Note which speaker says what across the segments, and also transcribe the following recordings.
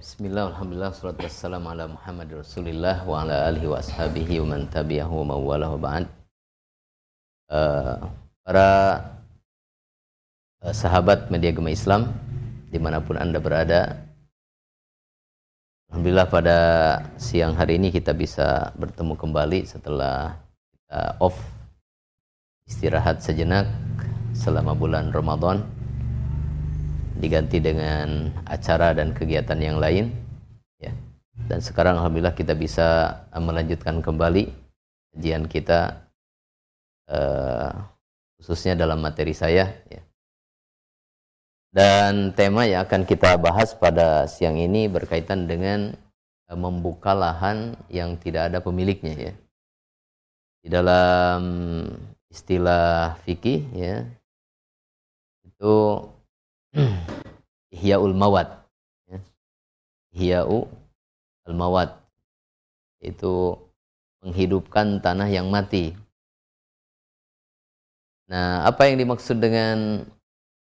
Speaker 1: Bismillah, Alhamdulillah, salatu wassalamu ala Muhammad Rasulillah wa ala alihi wa ashabihi wa man tabi'ahu wa mawalahu ba'd. Uh, para uh, sahabat media gema Islam di mana pun anda berada Alhamdulillah pada siang hari ini kita bisa bertemu kembali setelah kita off istirahat sejenak selama bulan Ramadan diganti dengan acara dan kegiatan yang lain ya. Dan sekarang alhamdulillah kita bisa uh, melanjutkan kembali kajian kita uh, khususnya dalam materi saya ya. Dan tema yang akan kita bahas pada siang ini berkaitan dengan uh, membuka lahan yang tidak ada pemiliknya ya. Di dalam istilah fikih ya itu Ihya'ul Mawad. Ya. Ihya'ul Mawad. Itu menghidupkan tanah yang mati. Nah, apa yang dimaksud dengan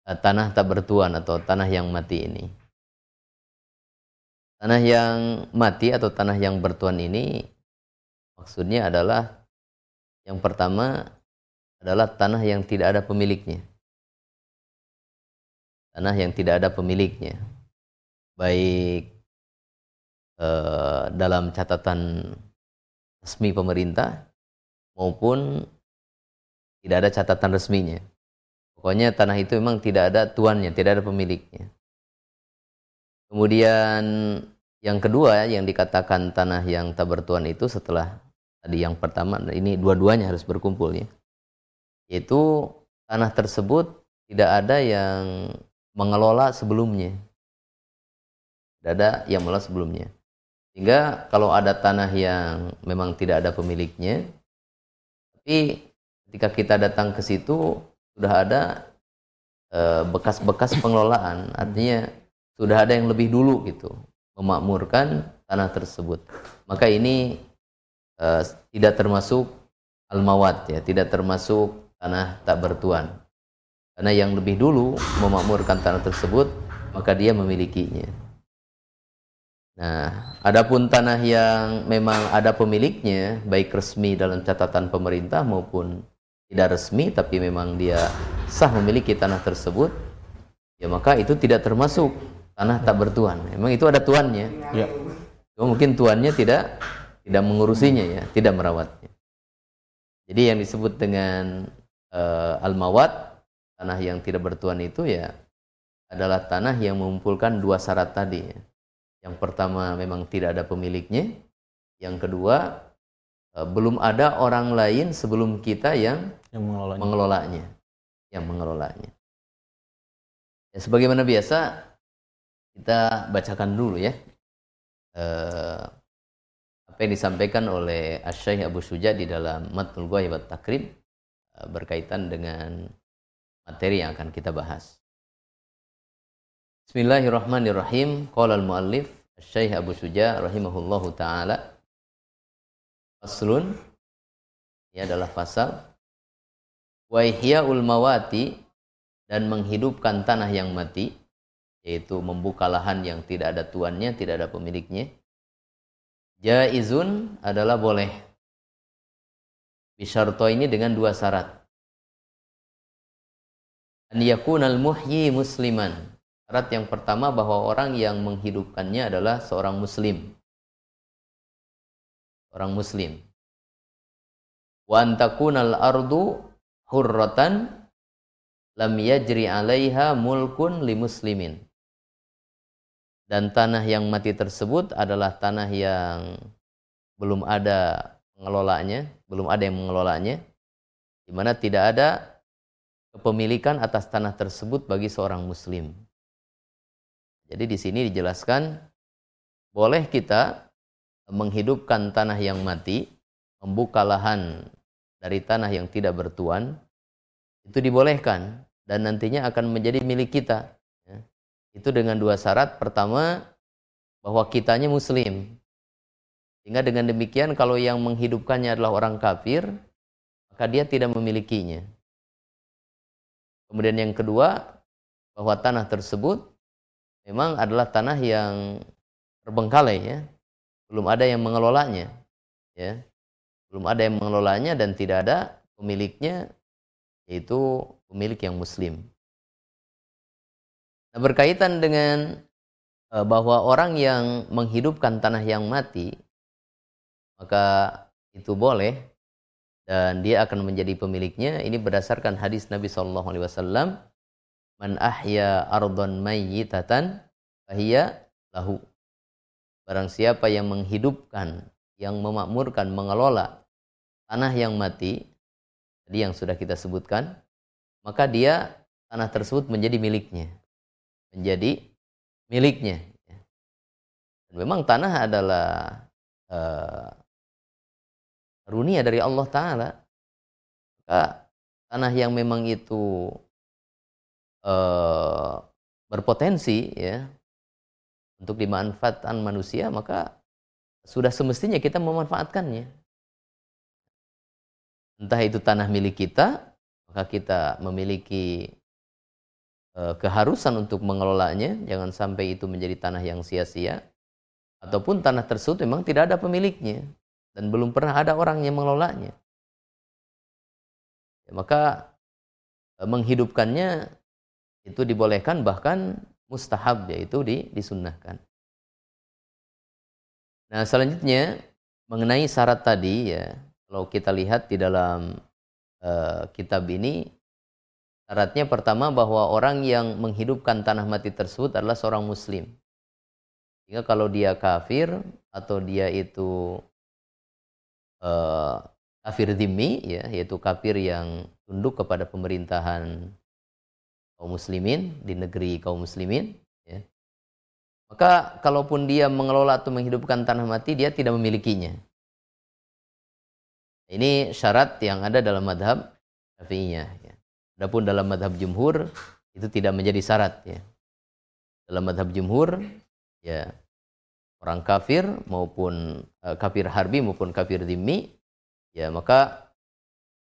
Speaker 1: uh, tanah tak bertuan atau tanah yang mati ini? Tanah yang mati atau tanah yang bertuan ini maksudnya adalah yang pertama adalah tanah yang tidak ada pemiliknya tanah yang tidak ada pemiliknya. Baik eh, dalam catatan resmi pemerintah maupun tidak ada catatan resminya. Pokoknya tanah itu memang tidak ada tuannya tidak ada pemiliknya. Kemudian yang kedua yang dikatakan tanah yang tak bertuan itu setelah tadi yang pertama ini dua-duanya harus berkumpul ya. Yaitu tanah tersebut tidak ada yang mengelola sebelumnya. Tidak ada yang mengelola sebelumnya. Sehingga kalau ada tanah yang memang tidak ada pemiliknya, tapi ketika kita datang ke situ sudah ada eh, bekas-bekas pengelolaan, artinya sudah ada yang lebih dulu gitu memakmurkan tanah tersebut. Maka ini e, tidak termasuk al-mawat ya, tidak termasuk tanah tak bertuan. Karena yang lebih dulu memakmurkan tanah tersebut, maka dia memilikinya. Nah, adapun tanah yang memang ada pemiliknya, baik resmi dalam catatan pemerintah maupun tidak resmi, tapi memang dia sah memiliki tanah tersebut, ya maka itu tidak termasuk tanah tak bertuan. Memang itu ada tuannya. Ya. Cuma mungkin tuannya tidak tidak mengurusinya ya, tidak merawatnya. Jadi yang disebut dengan uh, al-mawat tanah yang tidak bertuan itu ya adalah tanah yang mengumpulkan dua syarat tadi. Yang pertama memang tidak ada pemiliknya, yang kedua eh, belum ada orang lain sebelum kita yang, yang mengelolanya. mengelolanya, yang mengelolanya. Ya, sebagaimana biasa kita bacakan dulu ya eh, apa yang disampaikan oleh Asy Abu Suja di dalam Matul Ghaib Takrib eh, berkaitan dengan materi yang akan kita bahas. Bismillahirrahmanirrahim. Qala al-muallif Syekh Abu Suja rahimahullahu taala Faslun ini adalah pasal wa ihyaul mawati dan menghidupkan tanah yang mati yaitu membuka lahan yang tidak ada tuannya, tidak ada pemiliknya. Jaizun adalah boleh. Bisyarto ini dengan dua syarat an yakunal muhyi musliman. Syarat yang pertama bahwa orang yang menghidupkannya adalah seorang muslim. Orang muslim. Wa antakunal ardu hurratan lam yajri 'alaiha mulkun li muslimin. Dan tanah yang mati tersebut adalah tanah yang belum ada pengelolanya, belum ada yang mengelolanya, di mana tidak ada kepemilikan atas tanah tersebut bagi seorang muslim. Jadi di sini dijelaskan boleh kita menghidupkan tanah yang mati, membuka lahan dari tanah yang tidak bertuan, itu dibolehkan dan nantinya akan menjadi milik kita. Ya. Itu dengan dua syarat. Pertama, bahwa kitanya muslim. Sehingga dengan demikian kalau yang menghidupkannya adalah orang kafir, maka dia tidak memilikinya. Kemudian yang kedua, bahwa tanah tersebut memang adalah tanah yang terbengkalai ya. Belum ada yang mengelolanya. Ya. Belum ada yang mengelolanya dan tidak ada pemiliknya yaitu pemilik yang muslim. Nah, berkaitan dengan uh, bahwa orang yang menghidupkan tanah yang mati maka itu boleh dan dia akan menjadi pemiliknya. Ini berdasarkan hadis Nabi sallallahu alaihi wasallam man ahya ardon mayyitatan fahiya lahu. Barang siapa yang menghidupkan yang memakmurkan mengelola tanah yang mati tadi yang sudah kita sebutkan maka dia tanah tersebut menjadi miliknya menjadi miliknya dan memang tanah adalah uh, runia dari Allah Ta'ala. Maka tanah yang memang itu uh, berpotensi ya untuk dimanfaatkan manusia, maka sudah semestinya kita memanfaatkannya. Entah itu tanah milik kita, maka kita memiliki uh, keharusan untuk mengelolanya, jangan sampai itu menjadi tanah yang sia-sia. Ataupun tanah tersebut memang tidak ada pemiliknya dan belum pernah ada orang yang mengelolanya. Ya, maka e, menghidupkannya itu dibolehkan bahkan mustahab yaitu di, disunnahkan. Nah selanjutnya mengenai syarat tadi ya kalau kita lihat di dalam uh, kitab ini syaratnya pertama bahwa orang yang menghidupkan tanah mati tersebut adalah seorang muslim. Sehingga kalau dia kafir atau dia itu uh, kafir dhimmi ya yaitu kafir yang tunduk kepada pemerintahan kaum muslimin di negeri kaum muslimin ya. Maka kalaupun dia mengelola atau menghidupkan tanah mati dia tidak memilikinya. Ini syarat yang ada dalam madhab syafi'iyah ya. Adapun dalam madhab jumhur itu tidak menjadi syarat ya. Dalam madhab jumhur ya orang kafir maupun uh, kafir harbi maupun kafir dhimmi ya maka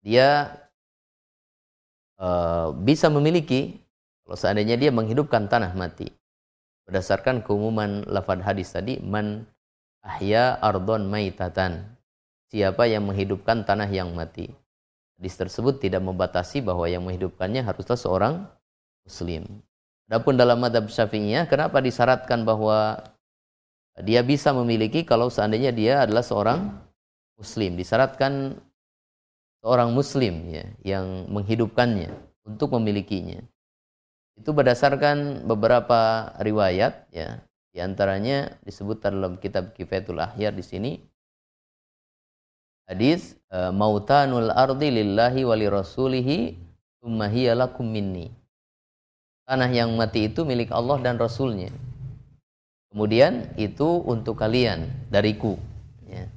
Speaker 1: dia uh, bisa memiliki kalau seandainya dia menghidupkan tanah mati. Berdasarkan keumuman lafad hadis tadi man ahya ardon maitatan. Siapa yang menghidupkan tanah yang mati. Hadis tersebut tidak membatasi bahwa yang menghidupkannya haruslah seorang muslim. Adapun dalam madhab syafi'iyah, kenapa disyaratkan bahwa dia bisa memiliki kalau seandainya dia adalah seorang muslim. Disyaratkan seorang muslim ya yang menghidupkannya untuk memilikinya. Itu berdasarkan beberapa riwayat ya di antaranya disebut dalam kitab Kifayatul Ahyar di sini. Hadis e, mautanul ardi lillahi wali rasulihi lakum minni. Tanah yang mati itu milik Allah dan rasulnya Kemudian itu untuk kalian dariku. Ya.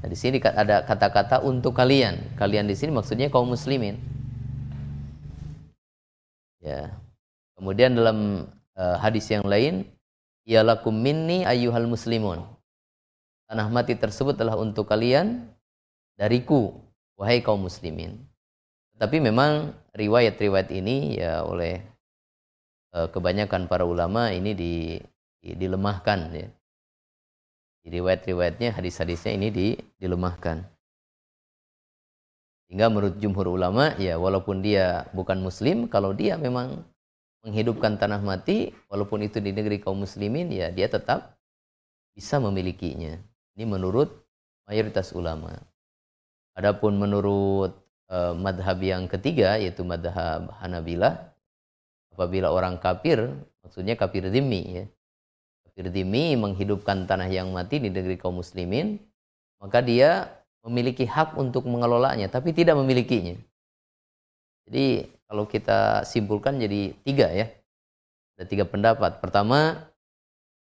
Speaker 1: Nah, di sini ada kata-kata untuk kalian. Kalian di sini maksudnya kaum muslimin. Ya. Kemudian dalam uh, hadis yang lain, lakum minni ayyuhal muslimun. Tanah mati tersebut adalah untuk kalian dariku, wahai kaum muslimin. Tapi memang riwayat-riwayat ini ya oleh uh, kebanyakan para ulama ini di dilemahkan ya. Riwayat-riwayatnya, hadis-hadisnya ini di, dilemahkan. Sehingga menurut jumhur ulama, ya walaupun dia bukan muslim, kalau dia memang menghidupkan tanah mati, walaupun itu di negeri kaum muslimin, ya dia tetap bisa memilikinya. Ini menurut mayoritas ulama. Adapun menurut uh, madhab yang ketiga, yaitu madhab Hanabilah, apabila orang kafir, maksudnya kafir dhimmi ya, Irdimi menghidupkan tanah yang mati di negeri kaum muslimin, maka dia memiliki hak untuk mengelolanya, tapi tidak memilikinya. Jadi kalau kita simpulkan jadi tiga ya. Ada tiga pendapat. Pertama,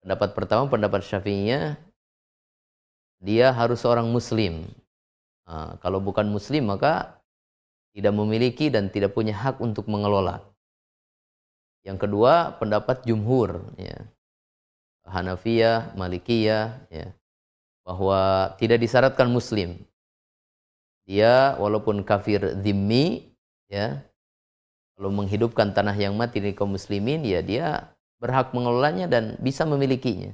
Speaker 1: pendapat pertama pendapat syafi'inya, dia harus seorang muslim. Nah, kalau bukan muslim maka tidak memiliki dan tidak punya hak untuk mengelola. Yang kedua, pendapat jumhur. Ya Hanafiyah, Malikiyah, ya, bahwa tidak disyaratkan Muslim. Dia walaupun kafir zimmi, ya, kalau menghidupkan tanah yang mati di kaum muslimin, ya dia berhak mengelolanya dan bisa memilikinya.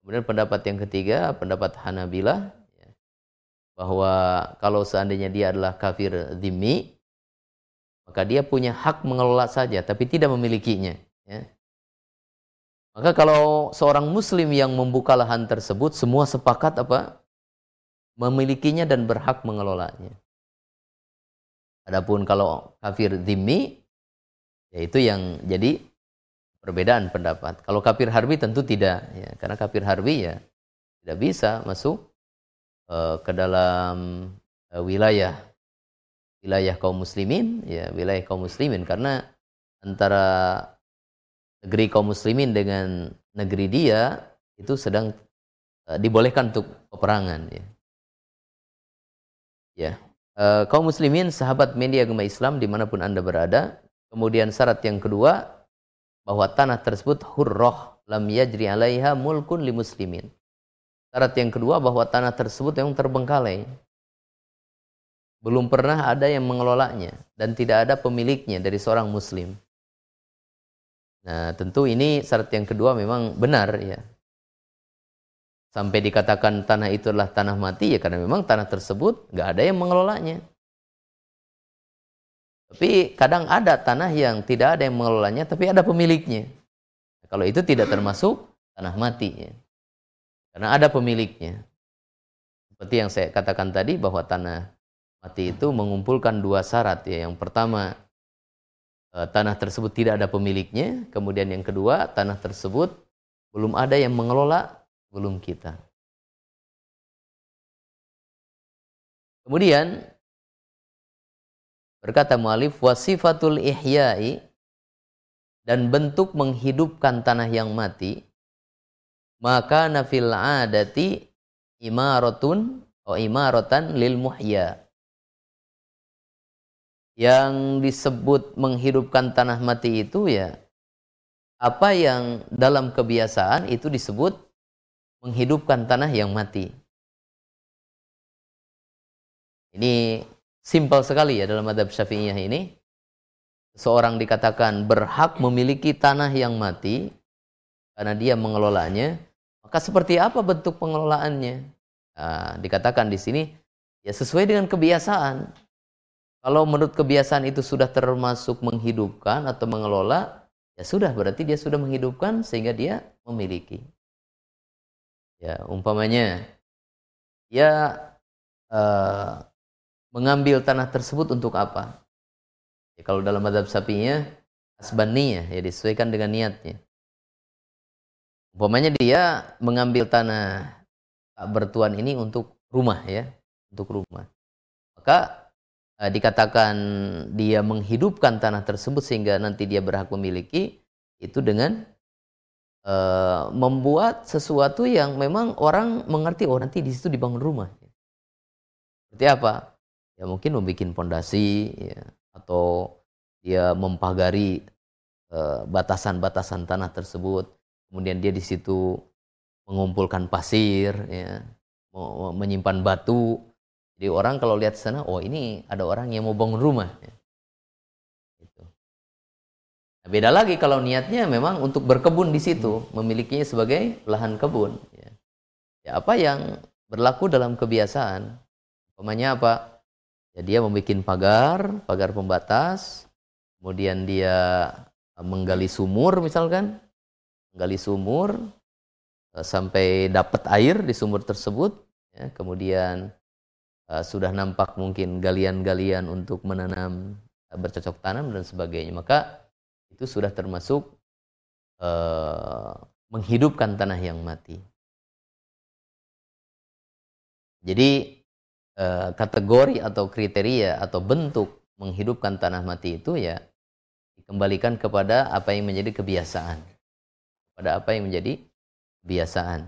Speaker 1: Kemudian pendapat yang ketiga, pendapat Hanabilah ya, bahwa kalau seandainya dia adalah kafir dhimmi, maka dia punya hak mengelola saja, tapi tidak memilikinya. Ya. Maka kalau seorang muslim yang membuka lahan tersebut, semua sepakat apa? Memilikinya dan berhak mengelolanya. Adapun kalau kafir dhimmi, yaitu yang jadi perbedaan pendapat. Kalau kafir harbi tentu tidak, ya, karena kafir harbi ya tidak bisa masuk uh, ke dalam uh, wilayah wilayah kaum muslimin, ya wilayah kaum muslimin karena antara negeri kaum muslimin dengan negeri dia itu sedang uh, dibolehkan untuk peperangan, ya. Ya, uh, kaum muslimin sahabat media agama Islam di mana pun anda berada. Kemudian syarat yang kedua bahwa tanah tersebut hurroh lam yajri alaiha mulkun li muslimin. Syarat yang kedua bahwa tanah tersebut yang terbengkalai. Belum pernah ada yang mengelolanya dan tidak ada pemiliknya dari seorang muslim. Nah, tentu ini syarat yang kedua memang benar ya. Sampai dikatakan tanah itu adalah tanah mati ya karena memang tanah tersebut nggak ada yang mengelolanya. Tapi kadang ada tanah yang tidak ada yang mengelolanya, tapi ada pemiliknya. Kalau itu tidak termasuk tanah mati. Ya. Karena ada pemiliknya. Seperti yang saya katakan tadi bahwa tanah mati itu mengumpulkan dua syarat. Ya. Yang pertama, tanah tersebut tidak ada pemiliknya. Kemudian yang kedua, tanah tersebut belum ada yang mengelola, belum kita. Kemudian Berkata mu'alif, wasifatul ihya'i dan bentuk menghidupkan tanah yang mati, maka nafil adati imaratun atau imaratan lil muhya. Yang disebut menghidupkan tanah mati itu ya apa yang dalam kebiasaan itu disebut menghidupkan tanah yang mati. Ini Simpel sekali ya dalam adab syafi'iyah ini. Seorang dikatakan berhak memiliki tanah yang mati karena dia mengelolanya. Maka seperti apa bentuk pengelolaannya? Nah, dikatakan di sini ya sesuai dengan kebiasaan. Kalau menurut kebiasaan itu sudah termasuk menghidupkan atau mengelola, ya sudah berarti dia sudah menghidupkan sehingga dia memiliki. Ya, umpamanya ya uh, mengambil tanah tersebut untuk apa? Ya, kalau dalam madhab sapinya, asbaniyah, ya disesuaikan dengan niatnya. Umpamanya dia mengambil tanah bertuan ini untuk rumah ya, untuk rumah. Maka eh, dikatakan dia menghidupkan tanah tersebut sehingga nanti dia berhak memiliki itu dengan eh, membuat sesuatu yang memang orang mengerti oh nanti di situ dibangun rumah. Seperti apa? ya mungkin membuat pondasi ya, atau dia mempagari eh, batasan-batasan uh, tanah tersebut kemudian dia di situ mengumpulkan pasir ya menyimpan batu jadi orang kalau lihat sana oh ini ada orang yang mau bangun rumah. Ya. itu nah, beda lagi kalau niatnya memang untuk berkebun di situ memilikinya sebagai lahan kebun ya, ya apa yang berlaku dalam kebiasaan? Umpamanya apa? Ya, dia membuat pagar, pagar pembatas, kemudian dia menggali sumur misalkan, menggali sumur eh, sampai dapat air di sumur tersebut, ya, kemudian uh, sudah nampak mungkin galian-galian untuk menanam uh, bercocok tanam dan sebagainya, maka itu sudah termasuk uh, menghidupkan tanah yang mati. Jadi Eh, kategori atau kriteria atau bentuk menghidupkan tanah mati itu ya dikembalikan kepada apa yang menjadi kebiasaan. Pada apa yang menjadi kebiasaan.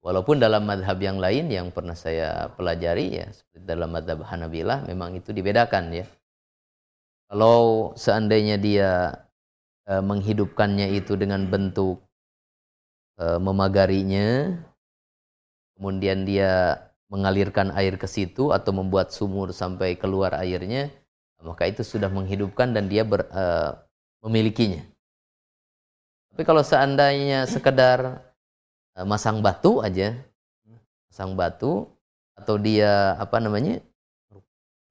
Speaker 1: Walaupun dalam madhab yang lain yang pernah saya pelajari ya, seperti dalam madhab Hanabilah memang itu dibedakan ya. Kalau seandainya dia e, menghidupkannya itu dengan bentuk e, memagarinya kemudian dia mengalirkan air ke situ atau membuat sumur sampai keluar airnya, maka itu sudah menghidupkan dan dia ber, uh, memilikinya. Tapi kalau seandainya sekedar uh, masang batu aja, masang batu atau dia apa namanya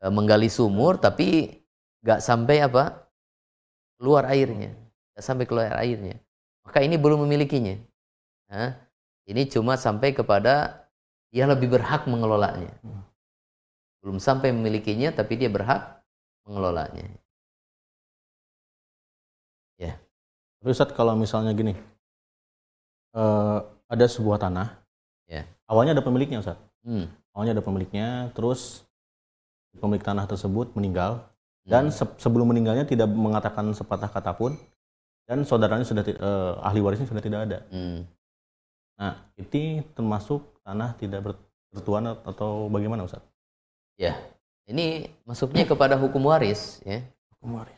Speaker 1: uh, menggali sumur tapi nggak sampai apa keluar airnya, nggak sampai keluar airnya, maka ini belum memilikinya. Nah, ini cuma sampai kepada dia lebih berhak mengelolanya. Belum sampai memilikinya, tapi dia berhak mengelolanya.
Speaker 2: Ya. Ustaz kalau misalnya gini, uh, ada sebuah tanah, ya. awalnya ada pemiliknya Ustaz. Hmm. Awalnya ada pemiliknya, terus pemilik tanah tersebut meninggal, hmm. dan se sebelum meninggalnya tidak mengatakan sepatah kata pun, dan saudaranya sudah uh, ahli warisnya sudah tidak ada. Hmm. Nah, itu termasuk tanah tidak bertuan atau bagaimana Ustaz?
Speaker 1: Ya, ini masuknya kepada hukum waris ya.
Speaker 2: Hukum waris.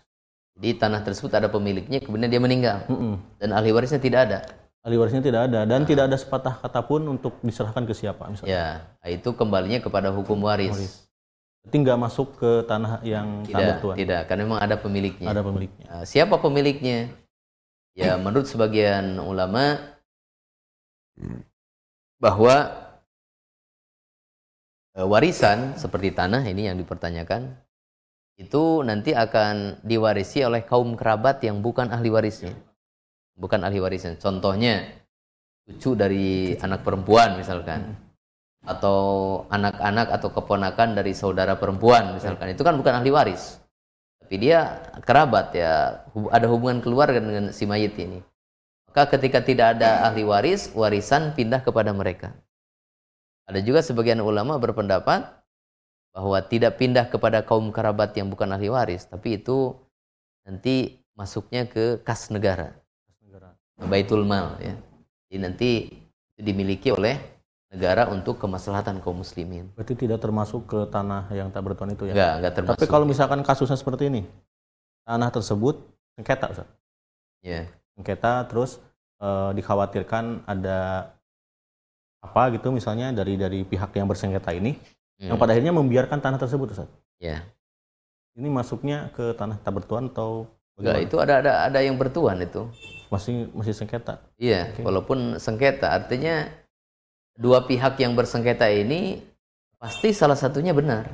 Speaker 1: Di tanah tersebut ada pemiliknya, kemudian dia meninggal. Mm -mm. Dan ahli warisnya tidak ada.
Speaker 2: Ahli warisnya tidak ada dan nah. tidak ada sepatah kata pun untuk diserahkan ke siapa
Speaker 1: misalnya. Ya, itu kembalinya kepada hukum waris. waris.
Speaker 2: Berarti nggak masuk ke tanah yang
Speaker 1: tidak, tuan. Tidak, karena memang ada pemiliknya.
Speaker 2: Ada pemiliknya.
Speaker 1: Nah, siapa pemiliknya? Ya, menurut sebagian ulama bahwa e, warisan seperti tanah ini yang dipertanyakan itu nanti akan diwarisi oleh kaum kerabat yang bukan ahli warisnya. Bukan ahli warisnya. Contohnya cucu dari anak perempuan misalkan atau anak-anak atau keponakan dari saudara perempuan misalkan. Itu kan bukan ahli waris. Tapi dia kerabat ya, ada hubungan keluarga dengan si mayit ini. Maka ketika tidak ada ahli waris, warisan pindah kepada mereka. Ada juga sebagian ulama berpendapat bahwa tidak pindah kepada kaum kerabat yang bukan ahli waris, tapi itu nanti masuknya ke kas negara, baitul mal ya. Jadi nanti dimiliki oleh negara untuk kemaslahatan kaum muslimin.
Speaker 2: Berarti tidak termasuk ke tanah yang tak bertuan itu ya?
Speaker 1: Enggak, enggak termasuk.
Speaker 2: Tapi kalau misalkan kasusnya seperti ini, tanah tersebut sengketa, Ustaz.
Speaker 1: Ya.
Speaker 2: Sengketa terus e, dikhawatirkan ada apa gitu misalnya dari dari pihak yang bersengketa ini hmm. yang pada akhirnya membiarkan tanah tersebut Ustaz.
Speaker 1: Ya.
Speaker 2: Ini masuknya ke tanah tak bertuan atau
Speaker 1: bagaimana? Enggak, itu ada ada ada yang bertuan itu.
Speaker 2: Masih masih sengketa.
Speaker 1: Iya, okay. walaupun sengketa artinya dua pihak yang bersengketa ini pasti salah satunya benar.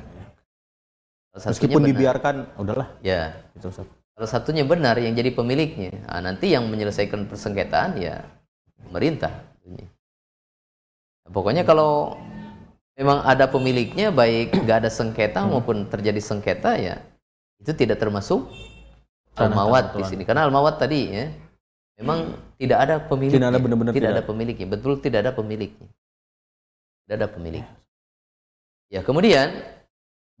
Speaker 2: Salah Meskipun benar. dibiarkan, udahlah.
Speaker 1: Ya. Itu. Salah satunya benar yang jadi pemiliknya. Nah, nanti yang menyelesaikan persengketaan ya pemerintah. Pokoknya kalau memang ada pemiliknya baik nggak ada sengketa hmm. maupun terjadi sengketa ya itu tidak termasuk al-mawat di sini karena al-mawat tadi ya memang hmm. tidak ada pemiliknya.
Speaker 2: Tidak ada benar-benar
Speaker 1: tidak, tidak. ada pemiliknya. Betul tidak ada pemiliknya. Tidak ada pemilik ya. Kemudian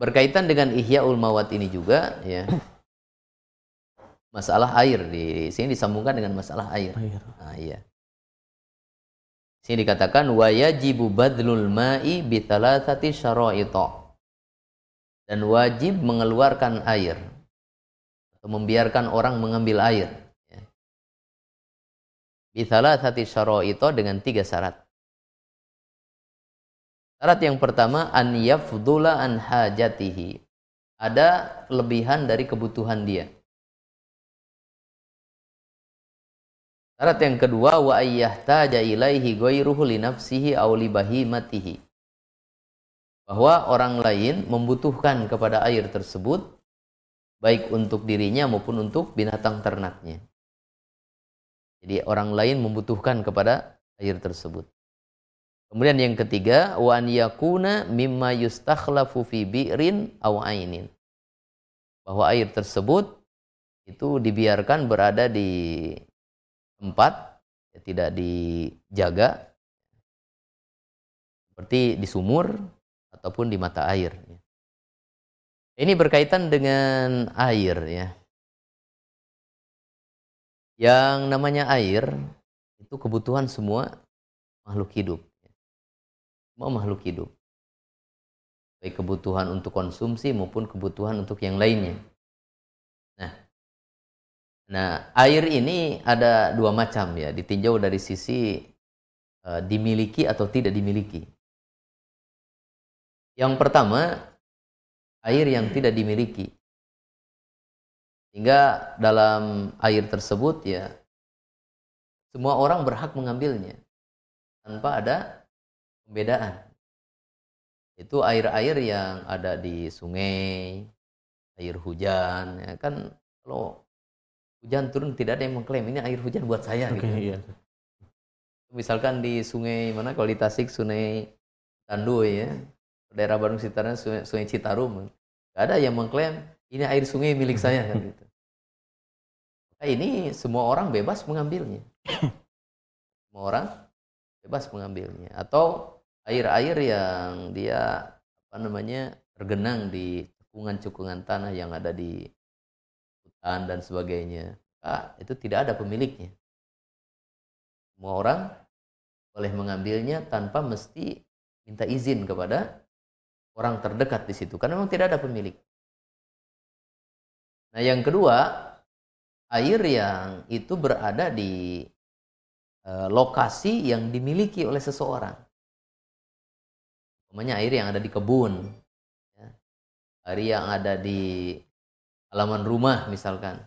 Speaker 1: berkaitan dengan ihya mawat ini juga ya. Masalah air di sini disambungkan dengan masalah air, air. Nah, iya. Sini dikatakan wa yajibu badlul ma'i bi thalathati syara'ita. Dan wajib mengeluarkan air atau membiarkan orang mengambil air ya. Bi thalathati syara'ita dengan tiga syarat. Syarat yang pertama an yafdula an hajatihi. Ada kelebihan dari kebutuhan dia. Syarat yang kedua wa ayyahtaja ilaihi ghairuhu li nafsihi aw li bahimatihi. Bahwa orang lain membutuhkan kepada air tersebut baik untuk dirinya maupun untuk binatang ternaknya. Jadi orang lain membutuhkan kepada air tersebut. Kemudian yang ketiga wa yakuna mimma yustakhlafu fi bi'rin aw ainin. Bahwa air tersebut itu dibiarkan berada di tempat ya, tidak dijaga seperti di sumur ataupun di mata air. Ini berkaitan dengan air ya. Yang namanya air itu kebutuhan semua makhluk hidup. Semua makhluk hidup. Baik kebutuhan untuk konsumsi maupun kebutuhan untuk yang lainnya. Nah, Nah, air ini ada dua macam ya, ditinjau dari sisi uh, dimiliki atau tidak dimiliki. Yang pertama, air yang tidak dimiliki. Sehingga dalam air tersebut ya semua orang berhak mengambilnya tanpa ada pembedaan. Itu air-air yang ada di sungai, air hujan, ya kan kalau hujan turun tidak ada yang mengklaim ini air hujan buat saya okay, gitu. Iya. Misalkan di sungai mana kalau di Tasik sungai Tanduy ya, daerah Bandung sekitarnya sungai, sungai Citarum, nggak ada yang mengklaim ini air sungai milik saya kan gitu. Nah, ini semua orang bebas mengambilnya. semua orang bebas mengambilnya. Atau air-air yang dia apa namanya tergenang di cekungan-cekungan tanah yang ada di hutan dan sebagainya. Nah, itu tidak ada pemiliknya. Semua orang boleh mengambilnya tanpa mesti minta izin kepada orang terdekat di situ karena memang tidak ada pemilik. Nah, yang kedua, air yang itu berada di e, lokasi yang dimiliki oleh seseorang. Namanya air yang ada di kebun, ya. air yang ada di halaman rumah misalkan.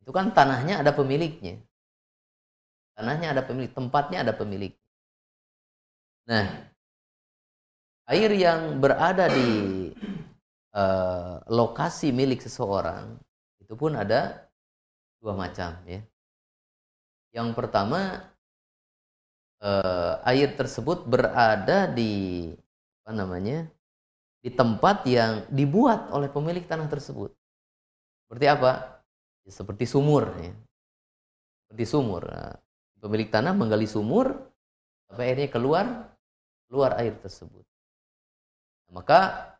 Speaker 1: Itu kan tanahnya ada pemiliknya. Tanahnya ada pemilik, tempatnya ada pemilik. Nah, air yang berada di uh, lokasi milik seseorang itu pun ada dua macam ya. Yang pertama eh, air tersebut berada di apa namanya? di tempat yang dibuat oleh pemilik tanah tersebut. Seperti apa? Ya, seperti sumur ya. Seperti sumur. Nah, pemilik tanah menggali sumur sampai airnya keluar keluar air tersebut. Maka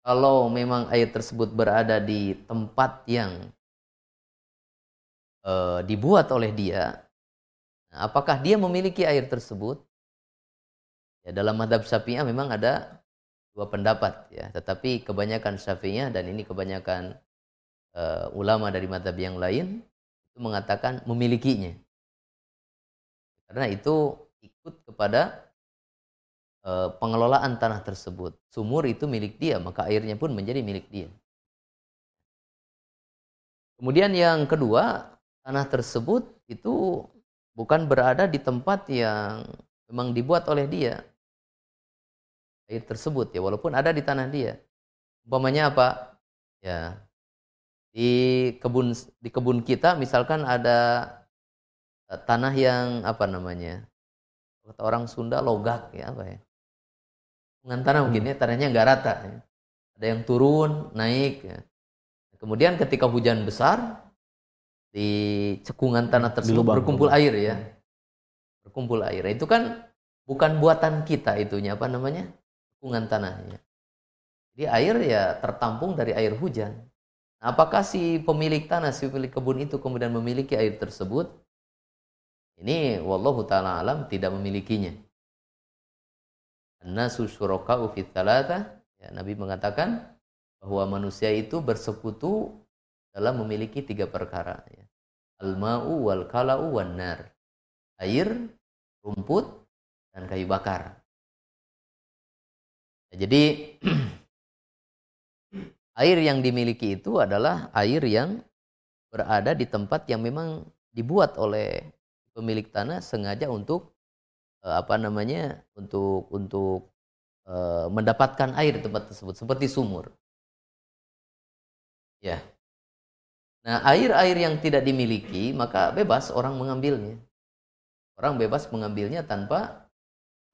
Speaker 1: kalau memang air tersebut berada di tempat yang e, dibuat oleh dia, nah, apakah dia memiliki air tersebut? Ya, dalam madhab syafi'iyah memang ada dua pendapat ya, tetapi kebanyakan syafi'iyah dan ini kebanyakan e, ulama dari madhab yang lain itu mengatakan memilikinya. Karena itu ikut kepada pengelolaan tanah tersebut. Sumur itu milik dia, maka airnya pun menjadi milik dia. Kemudian yang kedua, tanah tersebut itu bukan berada di tempat yang memang dibuat oleh dia. Air tersebut ya, walaupun ada di tanah dia. Umpamanya apa? Ya. Di kebun di kebun kita misalkan ada eh, tanah yang apa namanya? Kata orang Sunda logak ya apa ya? Dengan tanah mungkin ya, tanahnya nggak rata. Ya. Ada yang turun, naik. Ya. Kemudian ketika hujan besar, di cekungan tanah tersebut lubang, berkumpul lubang. air ya. Berkumpul air. Itu kan bukan buatan kita itunya apa namanya? Cekungan tanahnya. Jadi air ya tertampung dari air hujan. Apakah si pemilik tanah, si pemilik kebun itu kemudian memiliki air tersebut? Ini wallahu taala alam tidak memilikinya. An-nasu syuraka'u Ya, Nabi mengatakan bahwa manusia itu bersekutu dalam memiliki tiga perkara ya. Al-ma'u wal kala'u wan nar. Air, rumput, dan kayu bakar. Ya, jadi air yang dimiliki itu adalah air yang berada di tempat yang memang dibuat oleh pemilik tanah sengaja untuk apa namanya untuk untuk uh, mendapatkan air di tempat tersebut seperti sumur. Ya, Nah, air-air yang tidak dimiliki, maka bebas orang mengambilnya. Orang bebas mengambilnya tanpa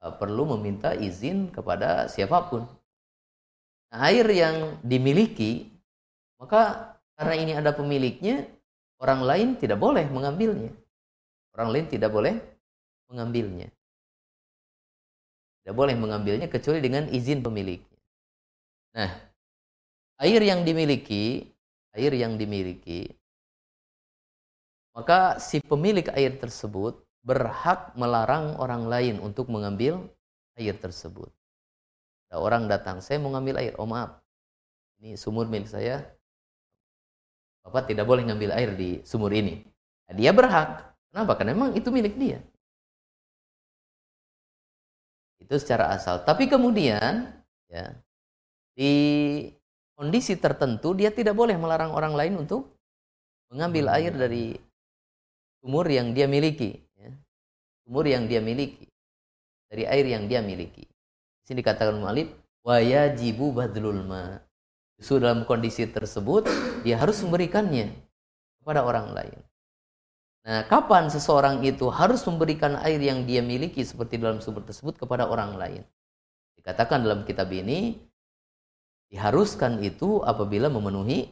Speaker 1: uh, perlu meminta izin kepada siapa pun. Nah, air yang dimiliki, maka karena ini ada pemiliknya, orang lain tidak boleh mengambilnya. Orang lain tidak boleh mengambilnya. Tidak boleh mengambilnya kecuali dengan izin pemiliknya. Nah, air yang dimiliki air yang dimiliki, maka si pemilik air tersebut berhak melarang orang lain untuk mengambil air tersebut. Ada orang datang, saya mau ngambil air, oh maaf, ini sumur milik saya, Bapak tidak boleh ngambil air di sumur ini. Nah, dia berhak. Kenapa? Karena memang itu milik dia. Itu secara asal. Tapi kemudian ya di kondisi tertentu dia tidak boleh melarang orang lain untuk mengambil hmm. air dari sumur yang dia miliki. Ya. Sumur yang dia miliki. Dari air yang dia miliki. Di sini dikatakan mu'alib, wayajibu badlul ma. Justru dalam kondisi tersebut, dia harus memberikannya kepada orang lain. Nah, kapan seseorang itu harus memberikan air yang dia miliki seperti dalam sumur tersebut kepada orang lain? Dikatakan dalam kitab ini, diharuskan itu apabila memenuhi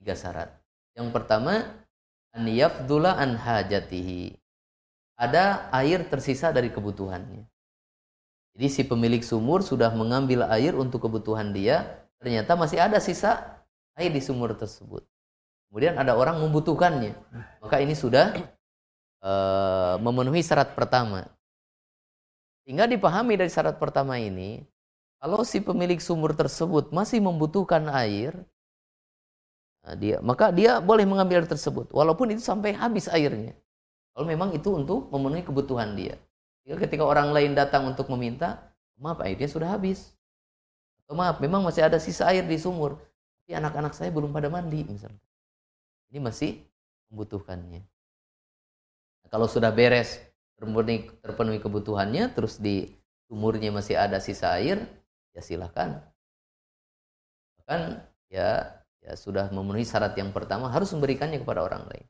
Speaker 1: tiga syarat. Yang pertama, an yafdula an hajatihi. Ada air tersisa dari kebutuhannya. Jadi si pemilik sumur sudah mengambil air untuk kebutuhan dia, ternyata masih ada sisa air di sumur tersebut. Kemudian ada orang membutuhkannya. Maka ini sudah uh, memenuhi syarat pertama. Hingga dipahami dari syarat pertama ini, kalau si pemilik sumur tersebut masih membutuhkan air, nah dia maka dia boleh mengambil air tersebut, walaupun itu sampai habis airnya. Kalau memang itu untuk memenuhi kebutuhan dia. Jika ketika orang lain datang untuk meminta, maaf airnya sudah habis. Atau maaf, memang masih ada sisa air di sumur, tapi anak-anak saya belum pada mandi misalnya. Ini masih membutuhkannya. Nah, kalau sudah beres terpenuhi, terpenuhi kebutuhannya, terus di sumurnya masih ada sisa air, ya silahkan. Bahkan ya ya sudah memenuhi syarat yang pertama harus memberikannya kepada orang lain.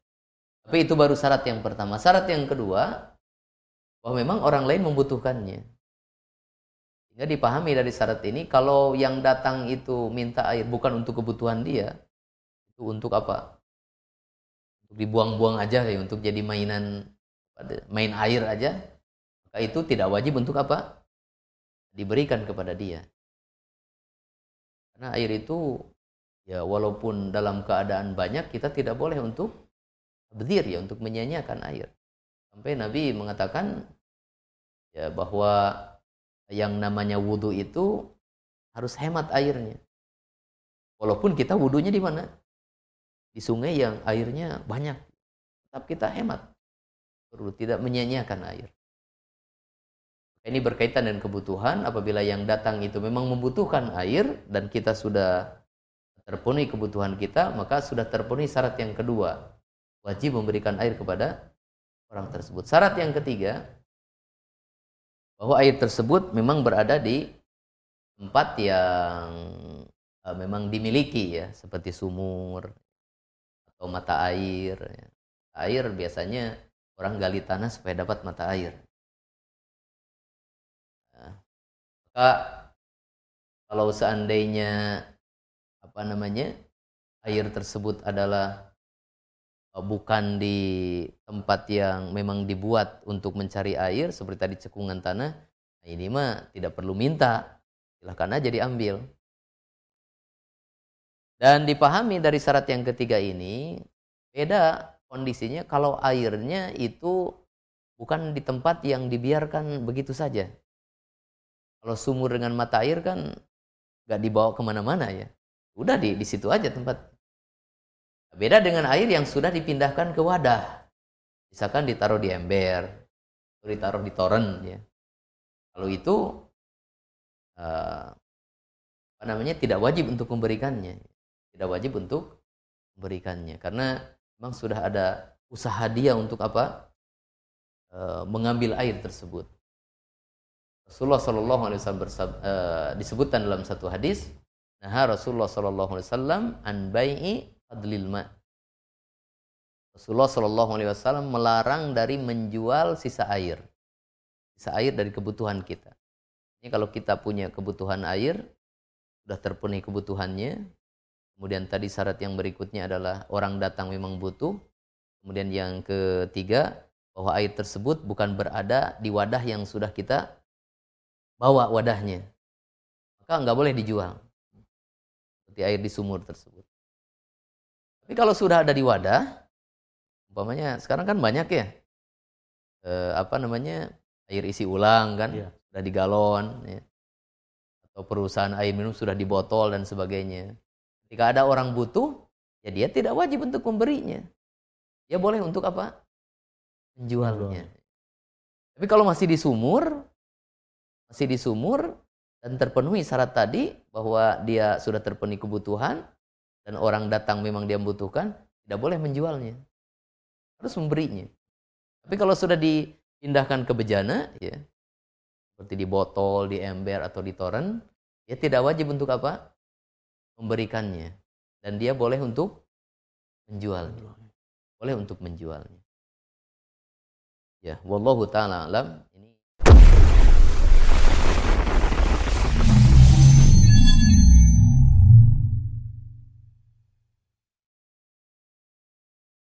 Speaker 1: Tapi itu baru syarat yang pertama. Syarat yang kedua bahwa memang orang lain membutuhkannya. Sehingga dipahami dari syarat ini kalau yang datang itu minta air bukan untuk kebutuhan dia, itu untuk apa? Dibuang-buang aja ya untuk jadi mainan main air aja maka itu tidak wajib untuk apa? Diberikan kepada dia. Karena air itu ya walaupun dalam keadaan banyak kita tidak boleh untuk berdir ya untuk menyanyiakan air. Sampai Nabi mengatakan ya bahwa yang namanya wudhu itu harus hemat airnya. Walaupun kita wudhunya di mana di sungai yang airnya banyak. Tetap kita hemat. Perlu tidak menyanyiakan air. Ini berkaitan dengan kebutuhan apabila yang datang itu memang membutuhkan air dan kita sudah terpenuhi kebutuhan kita, maka sudah terpenuhi syarat yang kedua. Wajib memberikan air kepada orang tersebut. Syarat yang ketiga, bahwa air tersebut memang berada di tempat yang uh, memang dimiliki ya, seperti sumur, atau mata air. Air biasanya orang gali tanah supaya dapat mata air. Nah, kalau seandainya apa namanya air tersebut adalah uh, bukan di tempat yang memang dibuat untuk mencari air seperti tadi cekungan tanah, nah ini mah tidak perlu minta, silahkan aja diambil. Dan dipahami dari syarat yang ketiga ini, beda kondisinya kalau airnya itu bukan di tempat yang dibiarkan begitu saja. Kalau sumur dengan mata air kan nggak dibawa ke mana-mana ya. Udah di, di situ aja tempat. Beda dengan air yang sudah dipindahkan ke wadah. Misalkan ditaruh di ember, atau ditaruh di toren ya. Kalau itu uh, apa namanya tidak wajib untuk memberikannya tidak wajib untuk memberikannya. Karena memang sudah ada usaha dia untuk apa? E, mengambil air tersebut. Rasulullah Shallallahu Alaihi Wasallam e, disebutkan dalam satu hadis nah Rasulullah Shallallahu Alaihi Wasallam an bai'i adlil ma. Rasulullah Shallallahu Alaihi Wasallam melarang dari menjual sisa air sisa air dari kebutuhan kita. Ini kalau kita punya kebutuhan air sudah terpenuhi kebutuhannya Kemudian tadi syarat yang berikutnya adalah orang datang memang butuh. Kemudian yang ketiga, bahwa air tersebut bukan berada di wadah yang sudah kita bawa wadahnya. Maka nggak boleh dijual. Seperti air di sumur tersebut. Tapi kalau sudah ada di wadah, umpamanya sekarang kan banyak ya, eh, apa namanya, air isi ulang kan, iya. sudah di galon, ya. atau perusahaan air minum sudah di botol dan sebagainya jika ada orang butuh, ya dia tidak wajib untuk memberinya. Dia boleh untuk apa? Menjualnya. Tapi kalau masih di sumur, masih di sumur dan terpenuhi syarat tadi bahwa dia sudah terpenuhi kebutuhan dan orang datang memang dia membutuhkan, tidak boleh menjualnya. Harus memberinya. Tapi kalau sudah dipindahkan ke bejana, ya, seperti di botol, di ember atau di toren, ya tidak wajib untuk apa? Memberikannya. Dan dia boleh untuk menjualnya. Boleh untuk menjualnya. Ya, wallahu taala alam. Ini